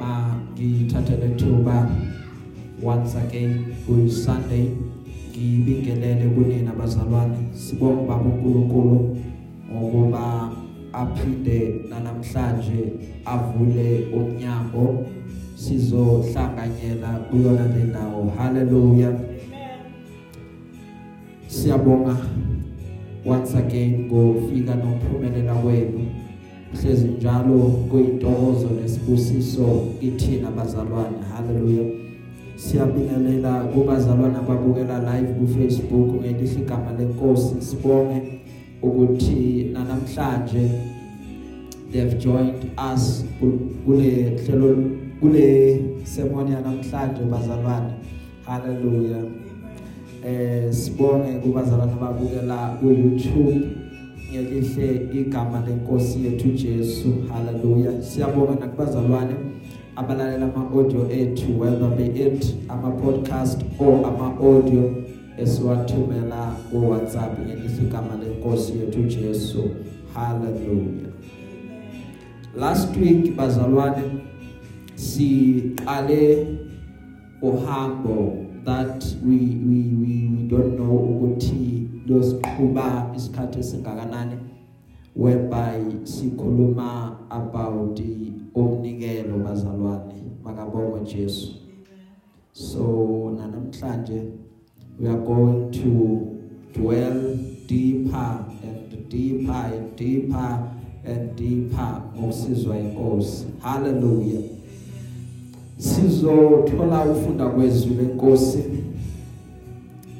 ma ngithathele thuba once again ku Sunday. Ngibingelele kunina bazalwane. Sibonga baba uNkulunkulu ngokuba aphinde namhlanje avule umnyango. Sizohlanganyela kuyona le ndawo. Haleluya siyabonga. Once again ngofika nophumelela wenu hlezi njalo kuyintokozo nesibusiso kithina bazalwane. Haleluya siyabingelela kubazalwane ababukela live ku Facebook ngelihle igama lenkosi. Sibonge ukuthi namhlanje they've joined us kule hlelo kule sermon yanamhlanje bazalwane. Haleluya eh sibonge kubazalwane ababukela ku YouTube ngelihle igama lenkosi yethu Jesu. Haleluya siyabonga nakubazalwane abalalela ama audio ethu whether be it ama podcast or ama audio esiwathumela ku WhatsApp ngelihle igama lenkosi yethu Jesu. Haleluya last week bazalwane siqale uhambo that we we we, we don't know ukuthi losiqhuba isikhathi esingakanani whereby sikhuluma about umnikelo bazalwane makabonga Jesu. So namhlanje we are going to dwell deeper and deeper and deeper and deeper ngosizwa inkosi hallelujah. Sizothola ufunda kwezwi lenkosi.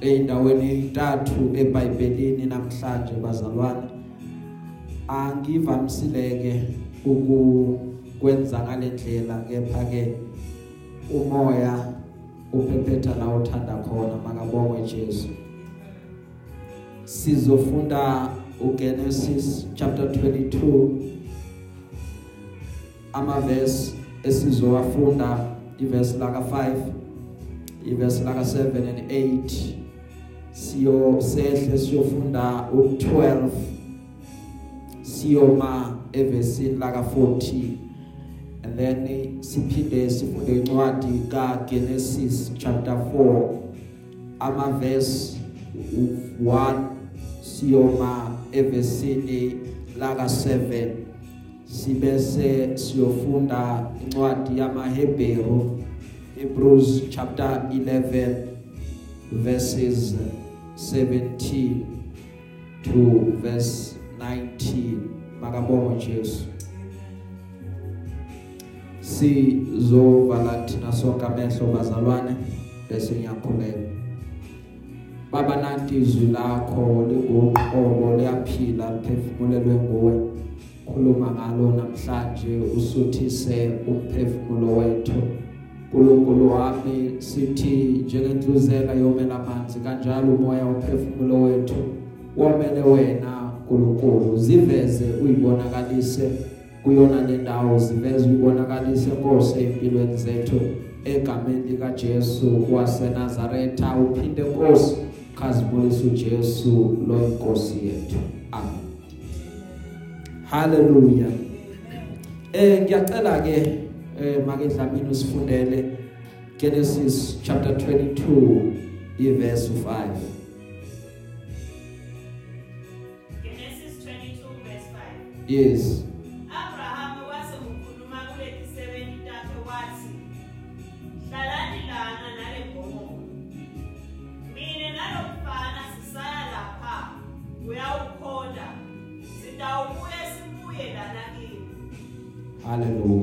Eindaweni entathu eBhayibhelini namhlanje bazalwane. Angivamsileke ukukwenza ngalendlela kepha ke umoya uphephetha la uthanda khona makabongwe Jesu. Sizofunda uGenesis chapter 22 ama verse esizowafunda iverse laka 5 iverse laka 7 and 8 siyo sehle siyofunda u12 siyoma evesini laka 14 and then siphinde sifunde incwadi ka Genesis chapter 4 ama verse 1 siyoma evesini laka 7 sibese siyofunda incwadi yamaHebheru Hebrews chapter 11 verses 17 to verse 19 makabonga Jesu. Sizovala thina sonke amehlo bazalwane bese ngiyakhuleka. Baba nanti izwi lakho lingoqobo liyaphila liphefumulelwe nguwe. Khuluma ngalo namhlanje usuthise umphefumulo wethu. uNkulunkulu wami sithi njengenhluzeka yomela amanzi kanjalo umoya umphefumulo wethu womele wena uNkulunkulu ziveze uyibonakalise kuyona le ndawo ziveze uyibonakalise Nkosi empilweni zethu egameni lika Jesu waseNazaretha. Uphinde Nkosi khazibulisa uJesu lo inkosi yethu. Amen. Haleluya eh ngiyacela ke eh make dlamini usifundele Genesis chapter 22 iverse 5 Genesis 22 verse 5 yes. Abraham wasemkhuluma kuleli 73 wathi Hlalani lana nale mbomo Mina nalomfana sisaya lapha. Uyawukhonda sitawubuye sibuye lana kimi. Haleluya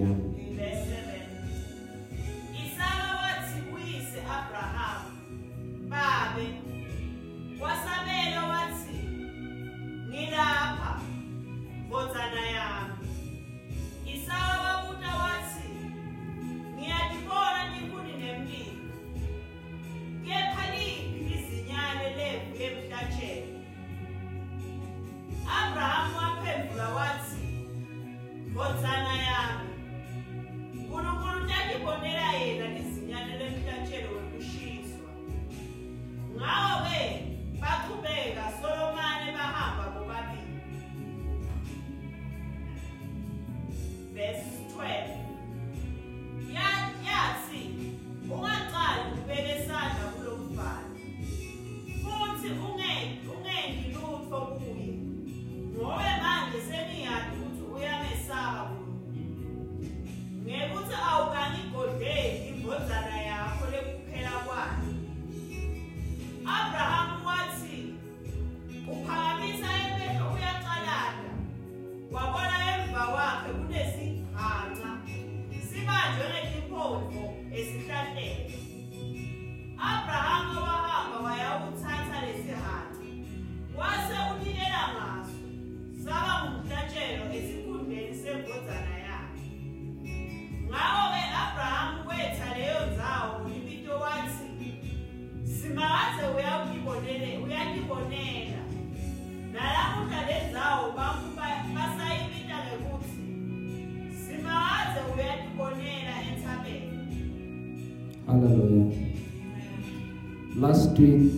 last week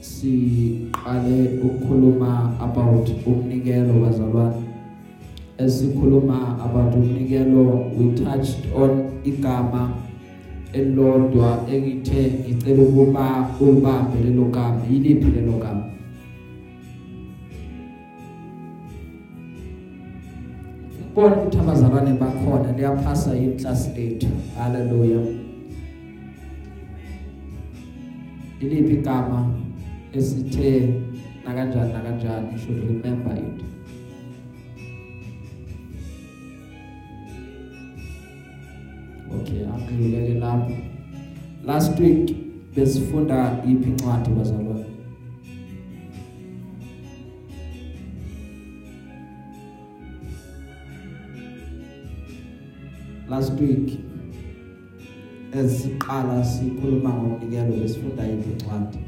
siqale ukukhuluma about umnikelo bazalwane esikhuluma about umnikelo we touched on igama elilodwa engithe ngicela ukuba ulibambe lelo gama. Yiliphi lelo gama? Bona ukuthi abazalwane bakhona liyaphasa yiclass lethu. Haleluya iliphi igama esithe nakanjani nakanjani you should remember it? Okay angiyuleke lapho. Last week besifunda iphi incwadi bazalwane? Last week esiqala sikhuluma ngomnikelo besifunda iphi incwadi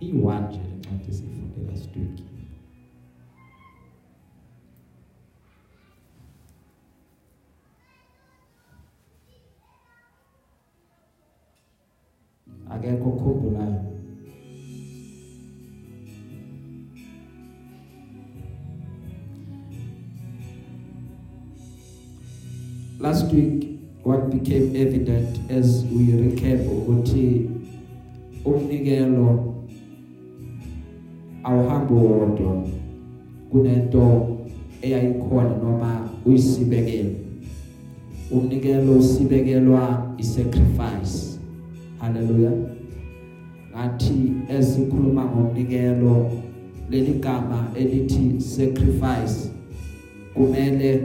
i1 nje incwadi sifunde last week akekho okhumbulayo last week what became evident as we recap ukuthi umnikelo awuhambi wodwa kunento eyayikhona noma uyisibekele. Umnikelo usibekelwa isacrifice. Haleluya ngathi esikhuluma ngomnikelo leli gama elithi sacrifice kumele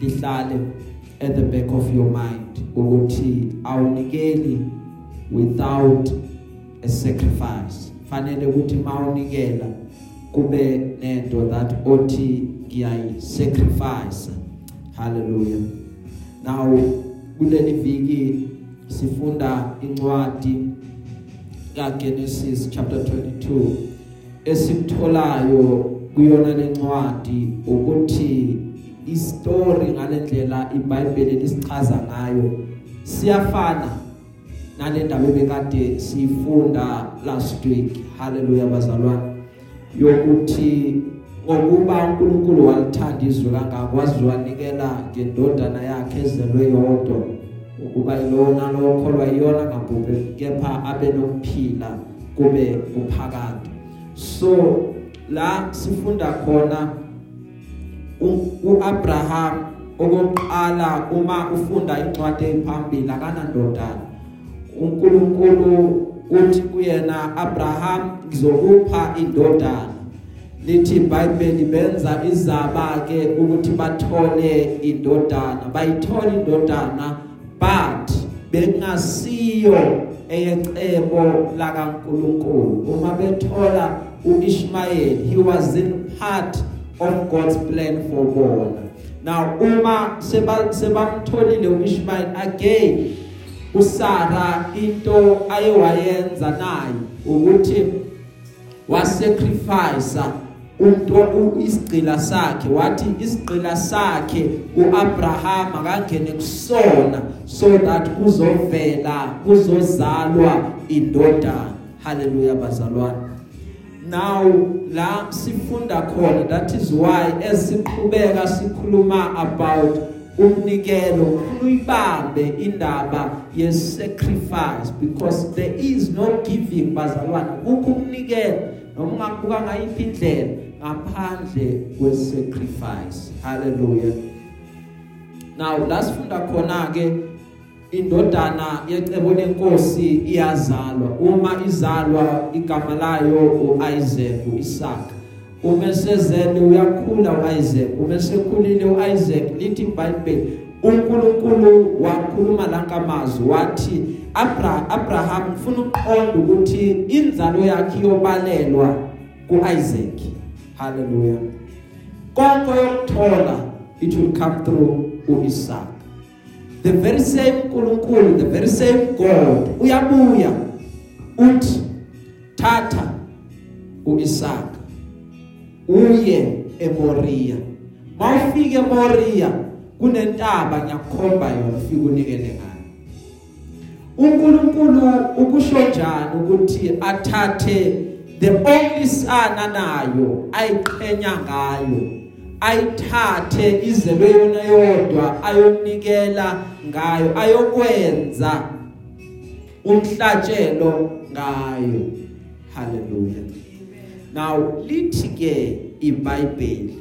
lihlale at the back of your mind ukuthi awunikeli without a sacrifice. Fanele ukuthi mawunikela kube nento that othi ngiyayi sacrifice hallelujah. Now kuleli viki sifunda incwadi kaGenesis chapter 22 esikutholayo kuyona lencwadi ukuthi istory ngalendlela iBhayibheli lisichaza ngayo. Siyafana nale ndaba ebekade sifunda last week. Haleluya bazalwane. Yokuthi ngokuba uNkulunkulu walithanda izwe kangaka waziwanikela ngendodana yakhe ezelwe yodwa ukuba ilona lokholwa iyona ngabhubhe kepha abe nokuphila kube kuphakade so la sifunda khona uAbraham okokuqala uma ufunda incwadi ephambili akanandodana uNkulunkulu uthi kuyena Abraham ngizokupha indodana lithi iBhayibheli benza izaba ke ukuthi bathole indodana. Bayithola indodana but bengasiyo eyecebo lakaNkuluNkulu. Uma bethola uIshmael he was in part of God's plan for bona now uma sebamtholile uIshmael again uSara into ayewayenza naye ukuthi wasacrifice umuntu isigcila sakhe. Wathi isigcila sakhe uAbraham akangene kusona so that kuzovela kuzozalwa indodana. Haleluya bazalwane. Now la sifunda khona that is why esiqhubeka sikhuluma about umnikelo uyibambe indaba ye sacrifice because there is no giving bazalwane kukho umnikelo noma ungabuka ngayiphi indlela ngaphandle kwe sacrifice hallelujah. Now lasifunda khona ke indodana yecebo lenkosi iyazalwa. Uma izalwa igama layo uIsaac uIsaac. Uma sezele uyakhula uIsaac uma sekhulile uIsaac lithi iBhayibheli uNkulunkulu wakhuluma lankamazwi wathi Abra Abraham ufuna uqonda ukuthi inzalo yakhe yobalelwa kuIsaac. Hallelujah. Konke yokuthola it will come through uIsaac. The very same uNkulunkulu the very same God. Uyabuya. Uthi thatha uIsaac uye eMoria. Mawufike eMoria kunentaba ngiyakukhomba yona ufike unikele ngayo. uNkulunkulu ukusho njani ukuthi athathe the only son anayo ayiqhenya ngayo? Ayithathe izelwe yona yodwa ayonikela ngayo ayokwenza umhlatshelo ngayo. Haleluya now lithi ke iBhayibheli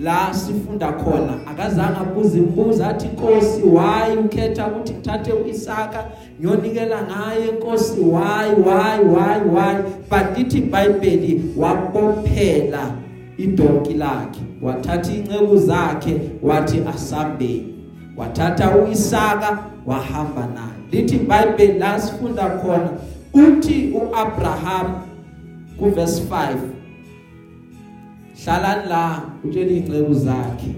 la sifunda khona akazange abuze imbuzo athi Nkosi why ukhetha ukuthi ngithathe uIsaka ngiyonikela ngaye? Nkosi why why why why? But lithi iBhayibheli wabophela idonki lakhe. Wathatha inceku zakhe wathi asambeni wathatha uIsaka wahamba naye. Lithi iBhayibheli la sifunda khona uthi uAbraham ku verse 5 hlalani la utshela ingceku zakhe.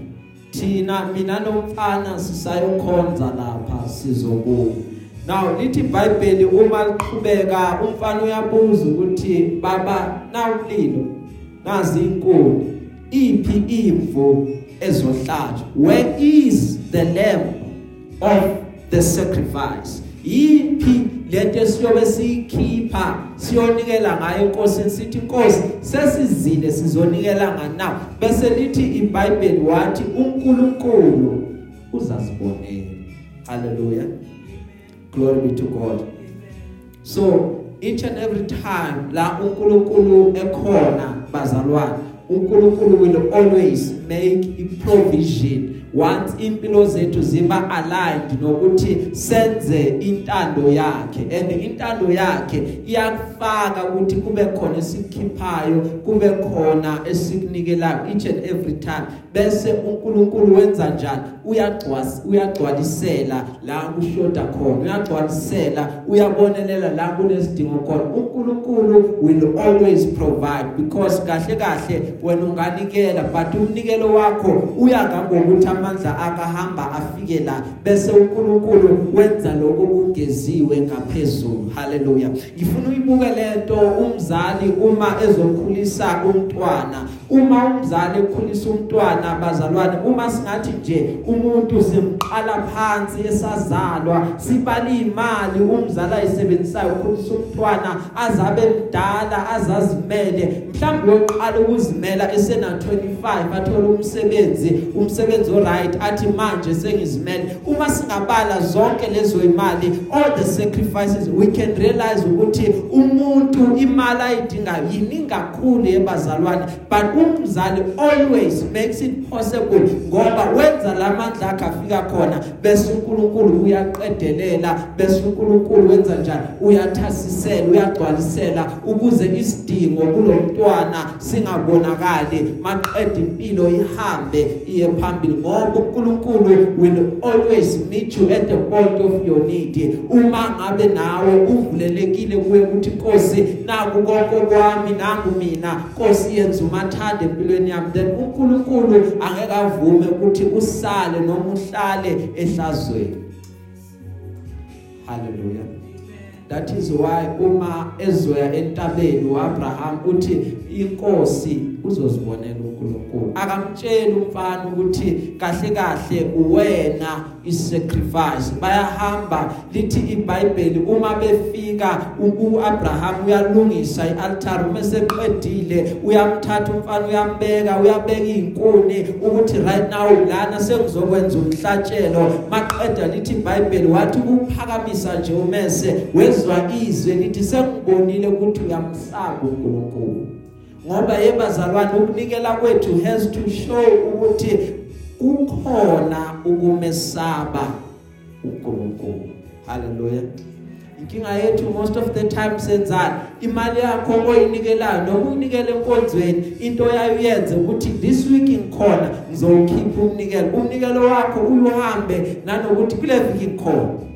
Thina mina nomfana sisayokhonza lapha sizokuba now lithi iBhayibheli uma liqhubeka umfana uyabuza ukuthi baba nawulilo? Nazi inkuni iphi imvu ezohlatshwa? Where is the lamb of the sacrifice? Yiphi lento esiyobe siyikhipha siyonikela ngayo inkosini sithi inkosi sesizile sizonikela nganawo bese lithi iBhayibheli wathi uNkulunkulu uzasibonela. Haleluya glory be to God. So each and every time la uNkulunkulu ekhona bazalwane uNkulunkulu will always make a provision. Once impilo zethu ziba aligned nokuthi senze intando yakhe and intando yakhe iyakufaka ukuthi kube khona esikhiphayo kube khona esikunikelayo each and every time bese uNkulunkulu wenza njani? Uyagcwasa uyagcwalisela la kushoda khona uyagcwalisela uyabonelela la kunesidingo khona. uNkulunkulu will always provide because kahle kahle wena unganikela but umnikelo wakho uyangangokuthi amandla akahamba afike la bese uNkulunkulu wenza lokho kugeziwe ngaphezulu. Haleluya ngifuna uyibuke lento umzali uma ezokhulisa umntwana uma umzali ekhulisa umntwana bazalwane uma singathi nje umuntu simqala phansi esazalwa sibala imali umzali ayisebenzisayo ukukhulisa umntwana azabe mdala azazimele. Mhlawumbe uyoqala ukuzimela esena 25 athola umsebenzi umsebenzi oright athi manje sengizimele. Uma singabala zonke lezo imali all the sacrifices we can realize ukuthi umuntu imali ayidingayo yiningi kakhulu yebazalwane but umzali always makes it possible ngoba wenza lamandla akhe afika khona bese uNkulunkulu uyaqedelela bese uNkulunkulu wenza njani? Uyathasisela uyagcwalisela ukuze isidingo kulomntwana singabonakali. Maqede impilo ihambe iye phambili ngoba uNkulunkulu will always meet you at the point of your need. Uma ngabe nawe uvulelekile kuye ukuthi Nkosi naku konke kwami nangu mina Nkosi yenza umathanda empilweni yami then uNkulunkulu angeke avume ukuthi usale noma uhlale ehlazweni. Haleluya that is why uma ezoya entabeni uAbraham uthi inkosi uzozibonela uNkulunkulu. Akamtshela umfana ukuthi kahle kahle uwena isacrifice. Bayahamba lithi iBhayibheli uma befika uAbraham uyalungisa ialtar uma seqedile uyamthatha umfana uyambeka uyabeka izinkuni ukuthi right now lana sengizokwenza umhlatshelo. Maqeda lithi iBhayibheli wathi ukuphakamisa nje umese wezwa izwe lithi sengibonile ukuthi uyamsaba uNkulunkulu. Ngoba yebazalwane ukunikela kwethu has to show ukuthi kukhona ukumesaba uNkulunkulu. Haleluya inkinga yethu most of the time senzani? Imali yakho oyinikelayo noma unikele enkonzweni into yayo yenze ukuthi this week ngikhona ngizowukhipha umnikelo. Umnikelo wakho uyohambe nanokuthi kule viki ngikhona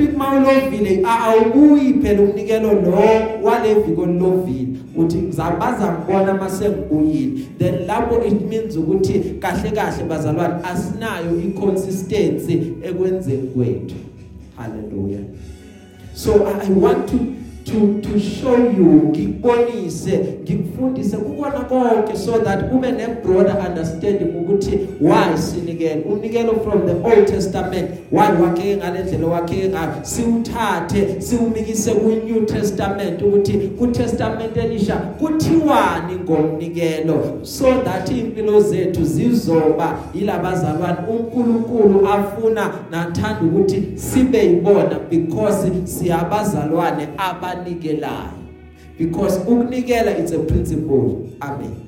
week mawulovile awubuyi phela umnikelo lo wale viki olovile uthi ngizabaza ngibona mase ngibuyile then lapho it means ukuthi kahle kahle bazalwane asinayo iconsistency ekwenzeni kwethu. Hallelujah. So i want to to to show you ngikubonise ngikufundise kukona konke so that ube ne broader understanding ukuthi why sinikele unikelo from the old testament why wakhe ngalendlela wakhe ngayo. Siwuthathe siwumikise ku new testament ukuthi ku testament elisha kuthiwani ngomnikelo? So that impilo zethu zizoba yilabazalwane. uNkulunkulu afuna nathanda ukuthi sibe yibona because siyabazalwane abanikelayo because ukunikela it's a principle. Amen.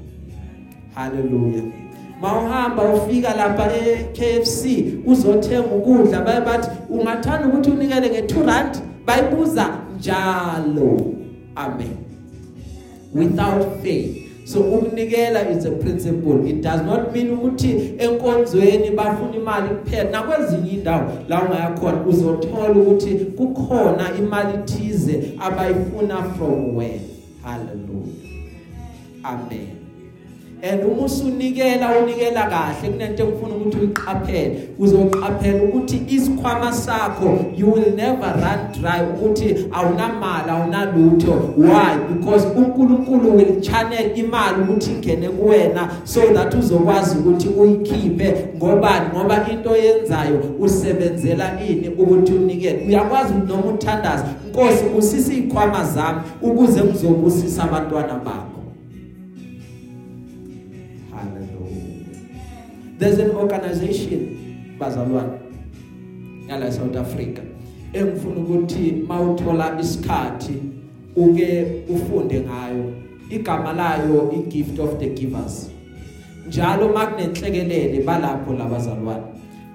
Hallelujah. Mawuhamba ufika lapha eKFC uzothenga ukudla baye bathi ungathanda ukuthi unikele nge2 rand? Bayibuza njalo. Amen. Without faith. So ukunikela is a principle. It does not mean ukuthi enkonzweni bafuna imali kuphela. Nakwezinye indawo la ungayakhona uzothola ukuthi kukhona imali thize abayifuna from where? Hallelujah. Amen. And uma usunikela unikela kahle. Kunento engifuna ukuthi uyiqaphele. Uzoqaphela ukuthi isikhwama sakho you will never run dry ukuthi awunamali awunalutho. Why? Because uNkulunkulu will channel imali ukuthi ingene kuwena so that uzokwazi ukuthi uyikhiphe. Ngobani? Ngoba into yenzayo usebenzela ini ukuthi unikele. Uyakwazi noma uthandaza? Nkosi usisi ikhwama zami ukuze ngizobusisa abantwana bakho there's an organization bazalwane yala South Africa engifuna ukuthi mawuthola isikhathi uke ufunde ngayo. Igama layo igift of the givers. Njalo makunenhlekelele balapho labazalwane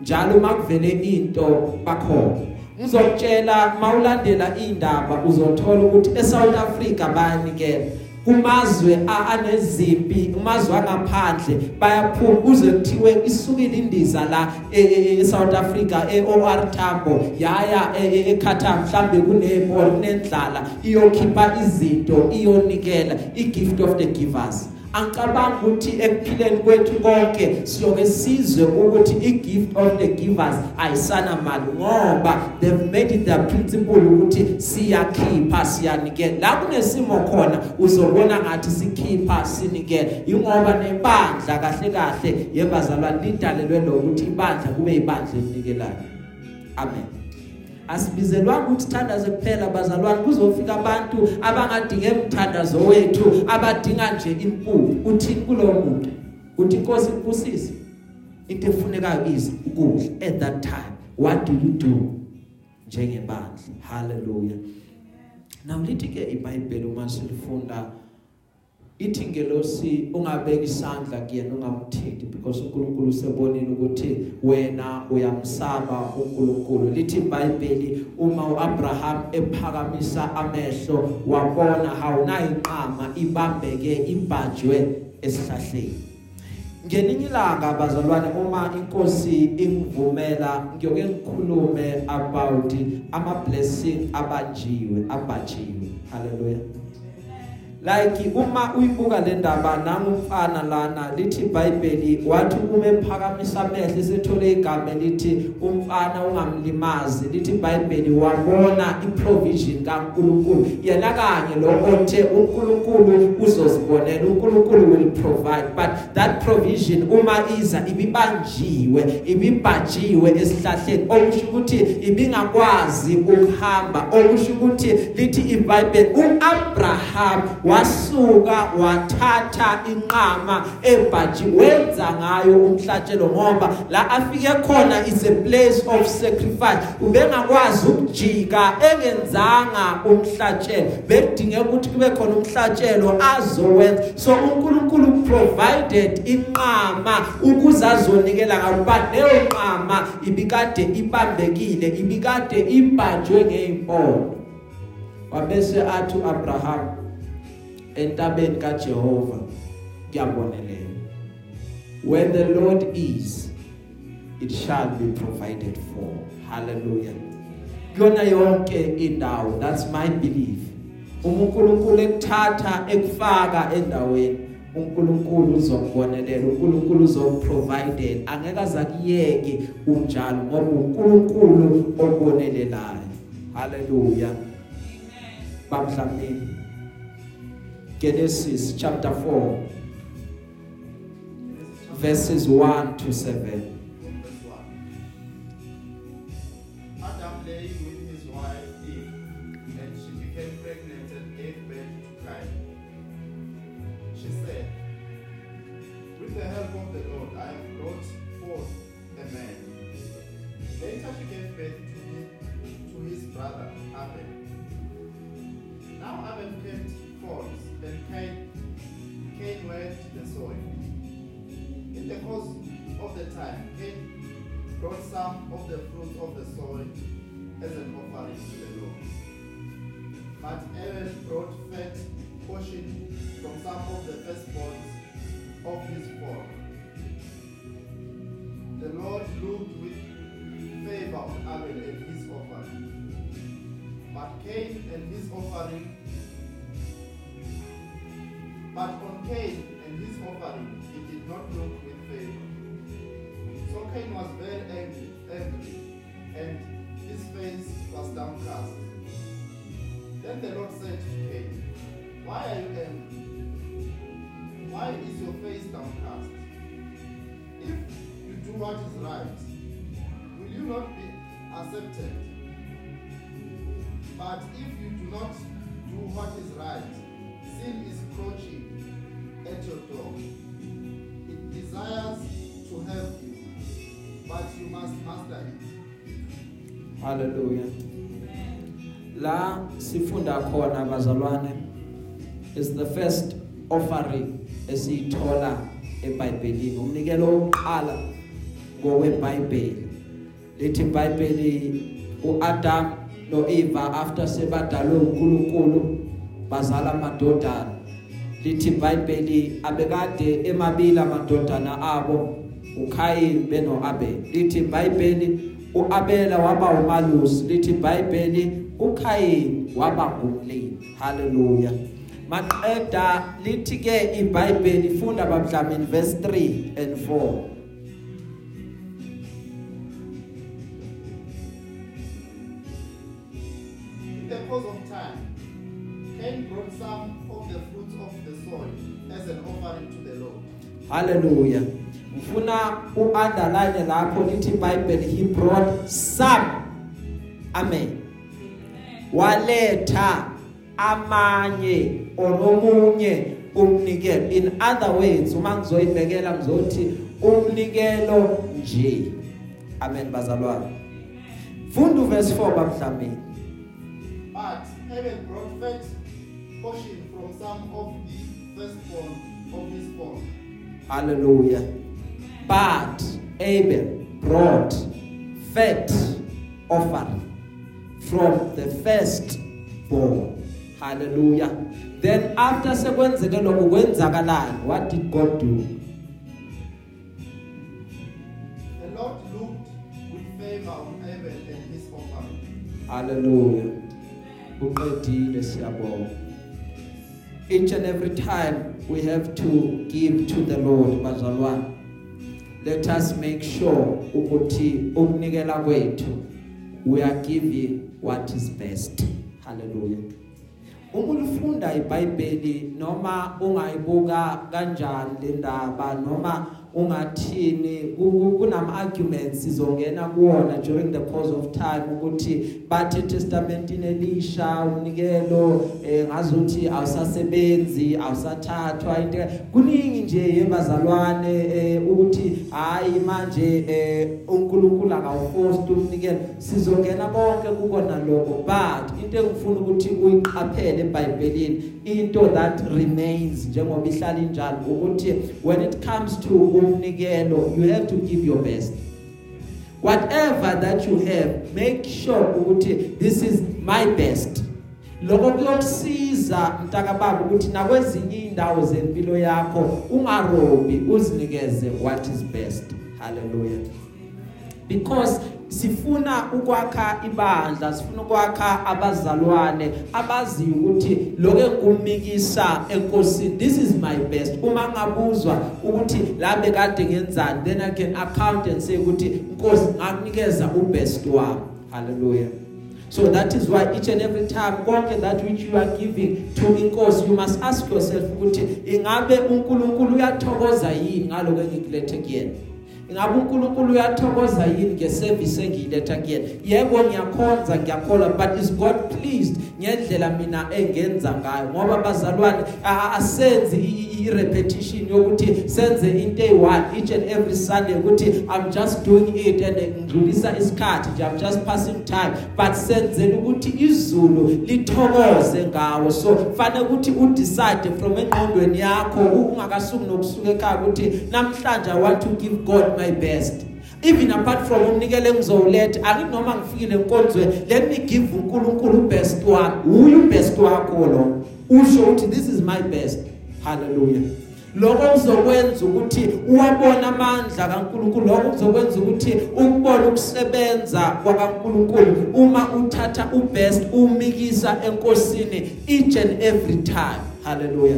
njalo makuvele into bakhona. Ngizokutshela mawulandela indaba uzothola ukuthi eSouth Africa bayanikela. Kumazwe anezimpi umazwe angaphandle bayaphuma. Uze kuthiwe isukile indiza la eSouth Africa eOR Tambo yaya eKhatham mhlambe kuneball kunendlala iyokhipha izinto iyonikela igift of the givers. Angicabanga ukuthi ekuphileni kwethu konke siyoke sizwe ukuthi igift of the givers ayisana mali ngoba they've made it their principle ukuthi siyakhipha siyanikela la kunesimo khona uzobona ngathi sikhipha sinikela ingoba nebandla kahle kahle yebazalwane lidalelwe lokuthi ibandla kube ibandla elinikelayo amen. Asibizelwanga ukuthi thandaze kuphela bazalwane. Kuzofika abantu abangadinge umthandazo wethu abadinga nje impuphu. Uthini kulowo muntu uthi inkosi ikusise into efunekayo is ukudla at that time. What do you do? Njengebandla. Hallelujah. Now lithi ke iBhayibheli uma silifunda ithi ngelosi ungabeka isandla kuyena ungamthinti because uNkulunkulu usebonile ukuthi wena uyamsaba uNkulunkulu. Lithi iBhayibheli uma uAbraham ephakamisa amehlo wabona hawunayinqama ibambeke ibhajwe esihlahleni. Ngeningi ilanga bazalwane uma inkosi ingivumela ngiyoke ngikhulume about ama blessing abanjiwe. Abajiwe haleluya like uma uyibuka le ndaba nangumfana lana lithi iBhayibheli wathi uma ephakamisa amehlo sethole igama elithi umfana ungamlimazi. Lithi iBhayibheli wabona iprovision kaNkuluNkulu. Yena kanye lo othe uNkulunkulu uzozibonela uNkulunkulu will provide. But that provision uma iza ibibanjiwe ibibhajiwe esihlahleni. Okusho ukuthi ibingakwazi ukuhamba. Okusho ukuthi lithi iBhayibheli uAbraham wasuka wathatha inqama ebhaji wenza ngayo umhlatshelo ngoba la afike khona is a place of sacrifice. Ubengakwazi ukujika engenzanga umhlatshelo. Bedinge ukuthi kube khona umhlatshelo azowenza. So uNkulunkulu provided inqama ukuze azonikela ngakuba leyo nqama ibikade ibambekile ibikade ibhajwe ngeimpondo wabese athi uAbraham entabeni kaJehova kuyabonelela where the Lord is it shall be provided for. Hallelujah. Kuyona yonke indawo that's my belief. uNkulunkulu ekuthatha ekufaka endaweni uNkulunkulu uzokubonelela uNkulunkulu uzokuprovide angeke azakuyeke unjalo ngoba uNkulunkulu obonelelayo. Hallelujah. Bamdlamini Genesis chapter 4 verses 1 to 7 but on Cain and his offering, he did not look with favor. So Cain was very angry, angry, and his face was downcast. Then the Lord said to Cain, Why are you angry? Why is your face downcast? If you do what is right, will you not be accepted? But if you do not do what is right, sin is crouching at your door. It desires to help you, but you must master it. Hallelujah. La sifunda khona bazalwane is the first offering esiyithola eBhayibhelini. Umnikelo oqala ngokweBhayibheli. Lithi iBhayibheli uAdam noEva after sebadalwe uNkulunkulu bazala amadodana. Lithi iBhayibheli abekade emabili amadodana abo uKhayin benoAbel. Lithi iBhayibheli uAbela waba umalusi. Lithi iBhayibheli uKhayin waba ngumlimi haleluya. Maqeda lithi ke iBhayibheli ifunda babdlamini verse 3 and 4 Lord. haleluya ngifuna uunderline lapho lithi iBhayibheli he brought some amen. Waletha amanye onomunye umnikelo. In other words uma ngizoyibhekela ngizothi umnikelo nje. Amen bazalwane. Funda uverse 4 bamhlambeni But Abel brought fat portion from some of the firstborn of his flock. Hallelujah. But Abel brought fat offering from the first born. Hallelujah. Then after sekwenzeke lokho kwenzakalani? What did God do? The Lord looked with favor on Abel and his offering. hallelujah. Uqedile siyabonga. Each and every time we have to give to the Lord bazalwane let us make sure ukuthi ukunikela kwethu we are giving what is best. Hallelujah. Uma ulifunda iBhayibheli noma ungayibuka kanjani le ndaba noma ungathini kunama arguments sizongena kuona during the course of time ukuthi bathi testamentini elisha umnikelo eh, ngazuthi awusasebenzi awusathathwa into kuningi nje yebazalwane eh, ukuthi hayi manje eh, uNkulunkulu akawuforce umnikelo. Sizongena konke kukona lokho but into engifuna ukuthi uyiqaphele eBhayibhelini into that remains njengoba ihlala injalo ukuthi when it comes to umnikelo you have to give your best. Whatever that you have make sure ukuthi this is my best. Lokho kuyokusiza mntaka baba ukuthi nakwezinye indawo zempilo yakho ungarobi uzinikeze what is best. Hallelujah. Because sifuna ukwakha ibandla sifuna ukwakha abazalwane abaziyo ukuthi lokho engumikisa enkosini this is my best. Uma ngabuzwa ukuthi la bekade ngenzani then i can account and say ukuthi inkosi ngakunikeza ubest wami. Hallelujah. So that is why each and every time konke that which you are giving to inkosi you must ask yourself ukuthi ingabe uNkulunkulu uyathokoza yini ngaloko engikulethe kuyena? Ingabe uNkulunkulu uyathokoza yini ngeservice engiyiletha kuyena? Yebo ngiyakhonza ngiyakholwa but is God pleased ngendlela mina engenza ngayo ngoba bazalwane asenzi i-repetition yokuthi senze into eyi-one each and every Sunday ukuthi I'm just doing it and ngidlulisa isikhathi nje I'm just passing time. But senzele ukuthi izulu lithokoze ngawo. So fanele ukuthi udecide from engqondweni yakho ungakasuki nokusuka ekhaya ukuthi namhlanje I want to give God my best. Even apart from umnikelo engizowuletha anginoma ngifikile enkonzweni let me give uNkulunkulu best wami uyu best wakho lo. Usho ukuthi this is my best. Hallelujah. Lokho kuzokwenza ukuthi uwabona amandla kaNkuluNkulu. Lokho kuzokwenza ukuthi ukubona ukusebenza kwaNkuluNkulu uma uthatha ubest umikisa enkosini each and every time. Hallelujah.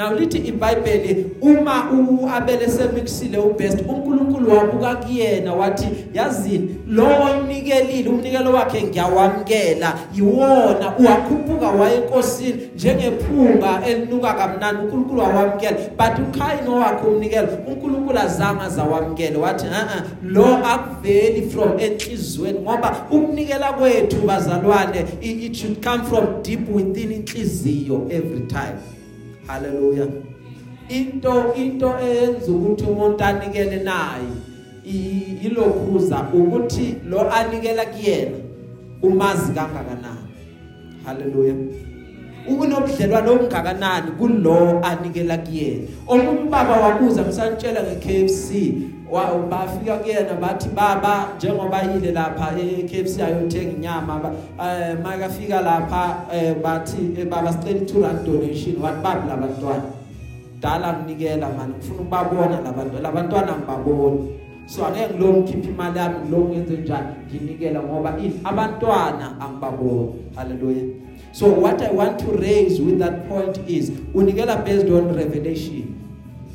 Now lithi iBhayibheli uma uAbele semixile ubest uNkulunkulu wabuka kuyena wathi yazini lo omnikelile umnikelo wakhe ngiyawamkela yiwona uwakhuphuka waye enkosini njengephunga elinuka kamnandi uNkulunkulu wawamkela but uKhayini wakhe umnikelo uNkulunkulu azange azawamkela wathi a lo akuveli from enhlizweni ngoba ukunikela kwethu bazalwane it should come from deep within inhliziyo every time. Haleluya into into eyenza ukuthi umuntu anikele naye ilokhuza ukuthi lo anikela kuyena umazi kangakanani. Haleluya ukunobudlelwano obungakanani kulo anikela kuyena. Omunye ubaba wabuza ngisantshela ngeKFC bafika kuyena bathi baba njengoba yile lapha eKFC ayothenga inyama. Eh makafika lapha eh, bathi eh, baba sicela i2 rand donation. Wathi babi labantwana dala nginikela manje ngifuna ukubabona labantu labantwana ngibabona so angeke ngilomkhipha imali yami ngilongenze njani? Nginikela ngoba ini abantwana angibaboni. Haleluya so what i want to raise with that point is unikela based on revelation.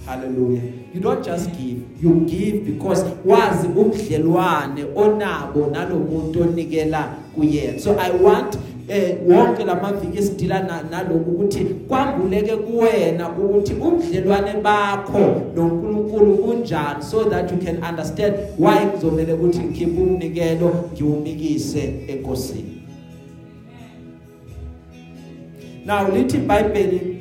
Hallelujah. You don't just give you give because wazi ubudlelwane onabo nalomuntu onikela kuyena so i want eh wonke lamaviki esidila naloku ukuthi kwambuleke kuwena ukuthi ubudlelwane bakho noNkulunkulu kunjani so that you can understand why kuzomela ukuthi ngikhiphe umnikelo ngiwumikise enkosini. Now lithi iBhayibheli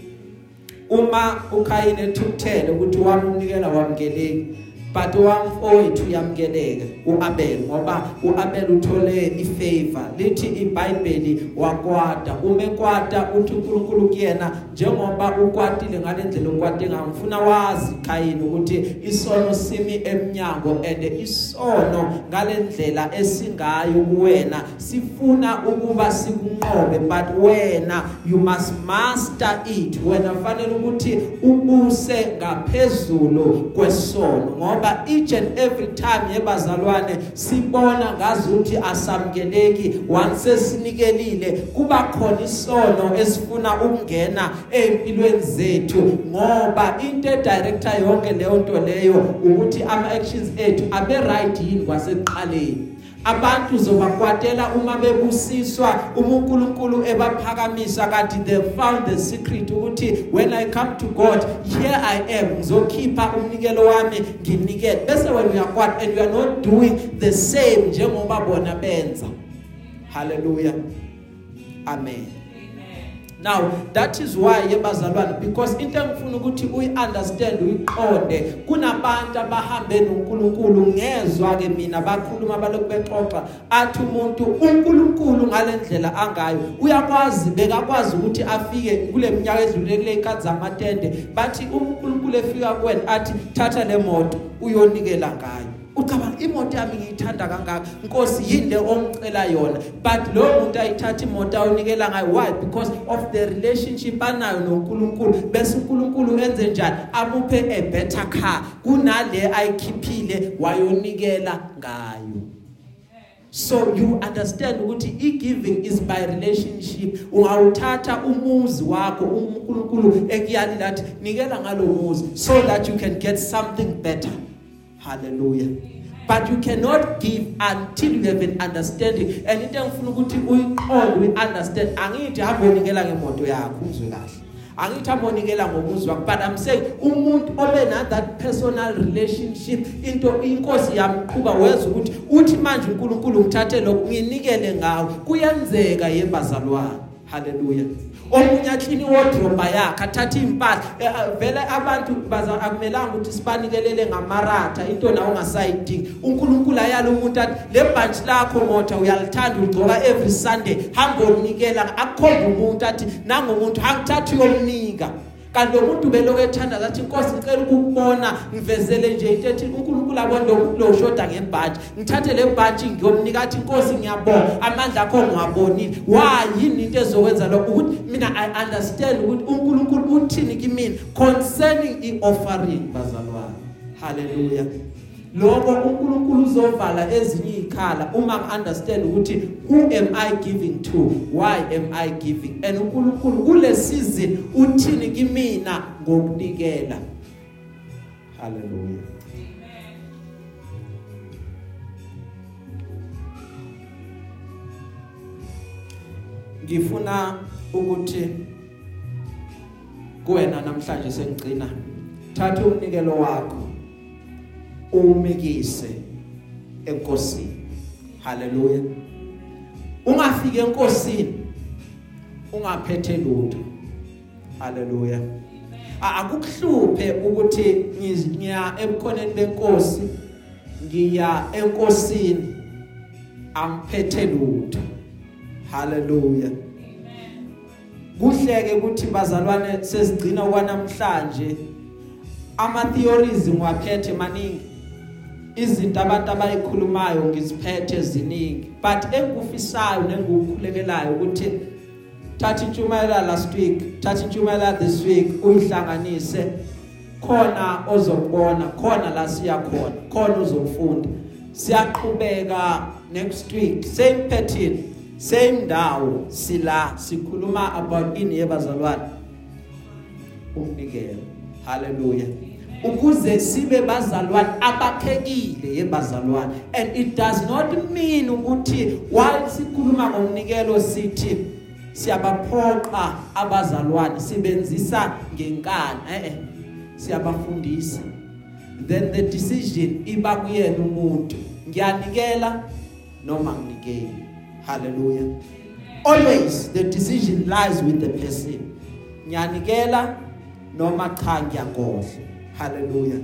uma uKhayini ethukuthele ukuthi wami unikela wamkeleki but wamfowethu uyamkeleka uAbel ngoba uAbel uthole ifavor lithi iBhayibheli wakwada umekwada uthi uNkulunkulu kuyena njengoba ukwatile ngalendlela ukwate ngayo ngifuna wazi Khayini ukuthi isono simi eminyango and isono ngalendlela esingayo kuwena. Sifuna ukuba sikunqobe but wena you must master it. Wena fanele ukuthi ubuse ngaphezulu kwesono ngoba ngoba each and every time yebazalwane sibona ngazuthi asamkeleki once sinikelile kuba khona isono esifuna ukungena empilweni zethu ngoba into edirector yonke leyo nto leyo ukuthi ama actions ethu abe right yini kwaseqaleni abantu zobakwatela uma bebusiswa uNkulunkulu ebaphakamisa kanti they found the secret ukuthi when i come to God here i am ngizokhipha umnikelo wami nginikele bese wena uyakwata and you are not doing the same njengoba bona benza. Hallelujah. Amen. Now that is why yebazalwane because into engifuna ukuthi uyiunderstand uyiqonde. Kunabantu abahambe noNkulunkulu ngezwe ke mina bakhuluma balokhu bexoxa athi umuntu uNkulunkulu ngalendlela angayo. Uyakwazi bekakwazi ukuthi afike kule minyaka edlule kule ikhathi zamatende bathi uNkulunkulu efika kuwena athi thatha le moto uyonikela ngayo. Ucabanga imoto yami ngiyithanda kangaka. Inkosi yinde ongicela yona. But lo muntu ayithatha imoto awunikela ngayo. Why? Because of the relationship anayo noNkulunkulu. Bese uNkulunkulu enze njani? Amuphe a better car. Kunale ayikhiphile wayonikela ngayo. So you understand ukuthi igiving is by relationship. Ungawuthatha umuzi wakho uNkulunkulu ekuyali lathi? Nikela ngalo muzi so that you can get something better. Hallelujah. But you cannot give until you have an understanding. And into engifuna ukuthi uyiqonde uyiunderstand. Angithi hamba unikela ngemoto yakho uzwe kahle. Angithi amonikela ngomuzi wakho. But i'm saying umuntu obe na that personal relationship into inkosi yamqhuba weza ukuthi uthi manje uNkulunkulu ngithathe lokhu nginikele ngawo kuyenzeka yebazalwane. Haleluya omunye aklini wardrobe yakhe athatha impahla. Eh, vele abantu baza akumelanga ukuthi sibanikelele ngamaratha into nawo ungasayidingi. uNkulunkulu ayala umuntu athi le bunch lakho motha uyalithanda ugcoka every sunday. Hamba unikela akukhomba umuntu athi nangomuntu hangithatha uyomnika. Kanti lo muntu beloku ethanda lathi inkosi ngicela ukukubona ngivezele nje into ethi uNkulunkulu abone lo shoda ngebhaji ngithathe le bhaji ngiyomnika athi inkosi ngiyabonga. Amandla akho ngiwabonile. Why yini into ezokwenza lokho? Ukuthi mina i understand ukuthi uNkulunkulu uthini kimi? Concerning i-offering. Bazalwane. Hallelujah. Lokho uNkulunkulu uzovala ezinye izikhala uma ngiunderstand ukuthi who am I giving to? Why am I giving? And uNkulunkulu kule season uthini kimina ngokunikela. Hallelujah. Ngifuna ukuthi kuwena namhlanje sengigcina thatha umnikelo wakho. Umikise enkosini. Haleluya. Ungafike enkosini ungaphethe lutho. Haleluya. Akukuhluphe ukuthi ngiya ebukhoneni benkosi ngiya enkosini amphethe lutho. Haleluya. Kuhleke ukuthi bazalwane sesigcina kwanamhlanje ama theories ngiwaphethe maningi. Izinto abantu abayikhulumayo ngiziphethe ziningi. But engikufisayo nengukhulekelayo ukuthi thatha intshumayela last week thatha intshumayela this week uyihlanganise. Khona ozokubona khona la siya khona khona uzokufunda siyaqhubeka next week same pattern same ndawo sila sikhuluma about ini yebazalwane. Umnikelo. Hallelujah. Ukuze sibe bazalwane abakhekile yebazalwane and it does not mean ukuthi while sikhuluma ngomnikelo sithi siyabaphoqa abazalwane sibenzisa ngenkani eh eh siyabafundisa. Then the decision iba kuyena umuntu ngiyanikela noma nginikeli hallelujah. Always the decision lies with the person. Ngiyanikela noma cha ngiyagodla haleluya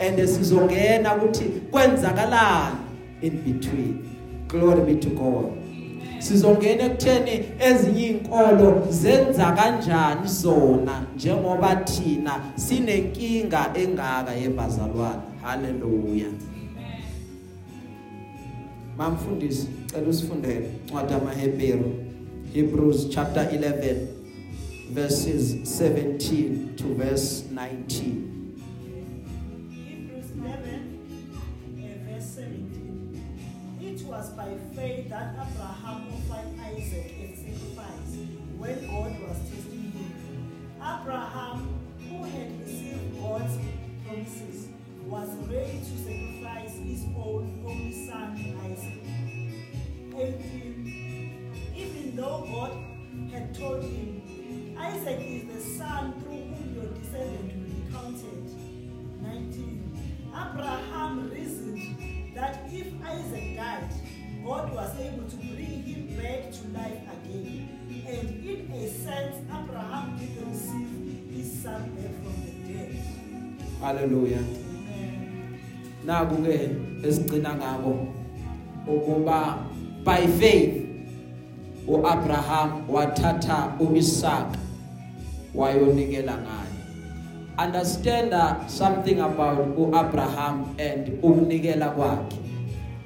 and sizongena ukuthi kwenzakalani in between. Glory be to god. Sizongena ekutheni ezinye inkolo zenza kanjani zona njengoba thina sinenkinga engaka yebazalwane. Haleluya mamfundisi cela usifundele. Ncwadi amaHebheru Hebrews chapter 11 verses 17 to verse 19. Hebrews 11, uh, verse 17. It was by faith that Abraham Hallelujah. Amen. Naku ke esigcina ngako ukuba by faith uAbraham wathatha uIsaac wayonikela ngayo understand something about uAbraham and ukunikela kwakhe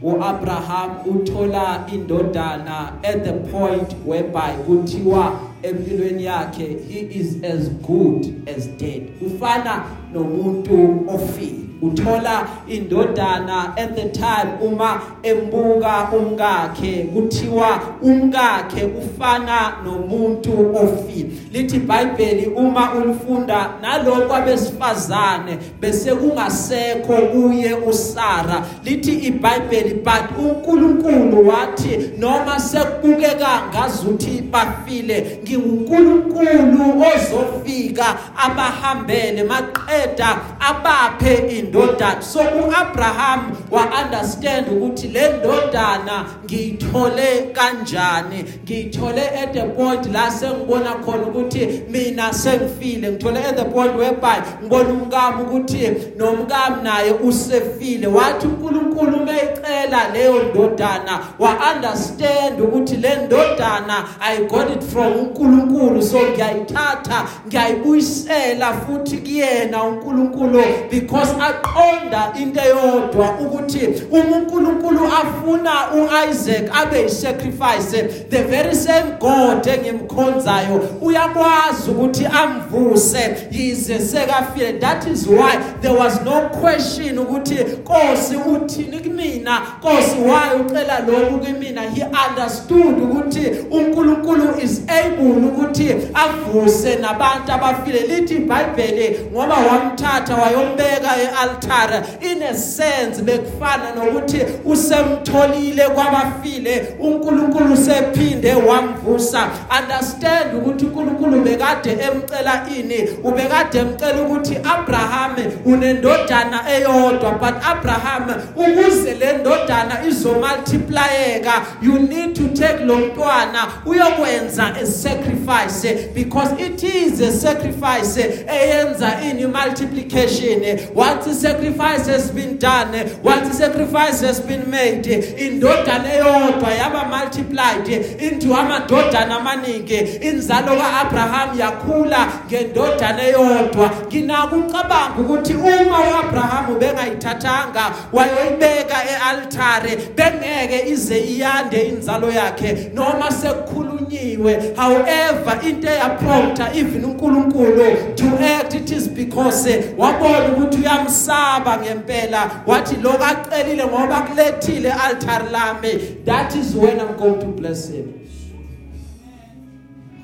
uAbraham uthola indodana at the point whereby kuthiwa empilweni yakhe he is as good as dead. Ufana nomuntu ofile. Uthola indodana at the time uma embuka umkakhe kuthiwa umkakhe ufana nomuntu ofile lithi iBhayibheli uma ulifunda nalokho abesifazane bese kungasekho kuye uSara. Lithi iBhayibheli but uNkulunkulu wathi noma sekubukeka ngazuthi bafile nginguNkulunkulu ozofika abahambele maqeda abaphe indodana. So uAbraham wa understand ukuthi le ndodana ngiyithole kanjani ngiyithole at the point la sengibona khona ukuthi mina sengifile ngithole at the point whereby ngibona umkami ukuthi nomkami naye usefile. Wathi uNkulunkulu umeyicela leyo ndodana wa understand ukuthi le ndodana i got it from uNkulunkulu. So ngiyayithatha ngiyayibuyisela futhi kuyena uNkulunkulu because aqonda into eyodwa ukuthi uma uNkulunkulu afuna uIsaac abe yisacrifice. The very same God engimkhonzayo uyakwazi ukuthi amvuse. Yize sekafile. That is why there was no question ukuthi Nkosi uthini kumina Nkosi why ucela lokhu kumina he understood ukuthi uNkulunkulu is able ukuthi avuse nabantu abafile. Lithi iBhayibheli ngoba wamthatha wayombeka ealtar in a sense bekufana nokuthi usemtholile kwabafile. uNkulunkulu sephinde wamvusa. Understand ukuthi uNkulunkulu bekade emcela ini ubekade emcela ukuthi Abraham unendodana eyodwa but Abraham ukuze le ndodana izomultiplyeka you need to take lo mntwana uyokwenza a sacrifice because it is a sacrifice eyenza in multiplication. Once sacrifice has been done once sacrifice has been made indodana eyodwa yaba multiplied into amadodana amaningi. Inzalo kaAbraham yakhula ngendodana eyodwa. Nginako ucabanga ukuthi uma uAbraham bengayithathanga wayoyibeka ealtare bengeke ize iyande inzalo yakhe. Noma sekukhulunyiwe however into eyaprompta even uNkulunkulu to act it is because wabona ukuthi uyamsaba ngempela. Wathi lokho acelile ngoba kulethile altar lami. That is when i'm going to bless him.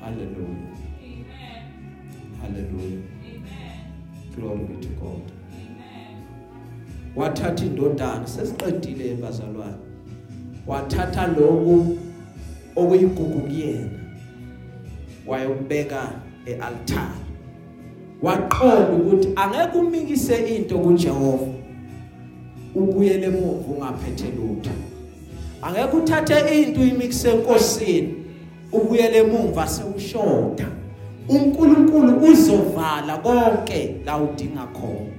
Hallelujah. Hallelujah. Glory be to wathatha indodana sesiqedile bazalwane wathatha lokhu okuyigugu kuyena wayobeka ealtar. Waqonda ukuthi angeke umikise into kuJehova ubuyele emuva ungaphethe lutho. Angeke uthathe into uyimikise enkosini ubuyele emuva sewushoda uNkulunkulu uzovala konke la udinga khona.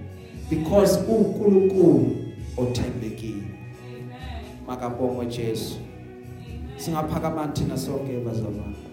Because uNkulunkulu othembekile. Makabongo Jesu. Singaphakama thina sonke bazalwane